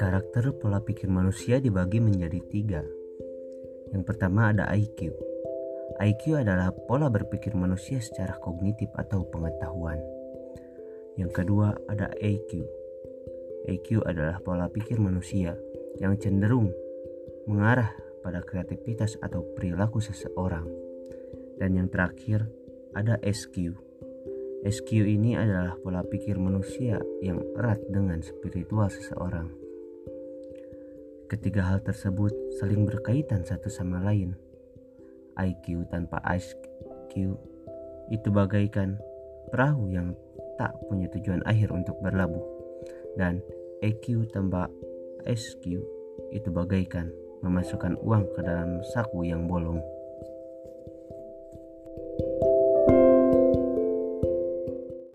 Karakter pola pikir manusia dibagi menjadi tiga. Yang pertama ada IQ. IQ adalah pola berpikir manusia secara kognitif atau pengetahuan. Yang kedua ada EQ. EQ adalah pola pikir manusia yang cenderung mengarah pada kreativitas atau perilaku seseorang. Dan yang terakhir ada SQ. SQ ini adalah pola pikir manusia yang erat dengan spiritual seseorang. Ketiga hal tersebut saling berkaitan satu sama lain. IQ tanpa IQ itu bagaikan perahu yang tak punya tujuan akhir untuk berlabuh. Dan EQ tanpa SQ itu bagaikan memasukkan uang ke dalam saku yang bolong.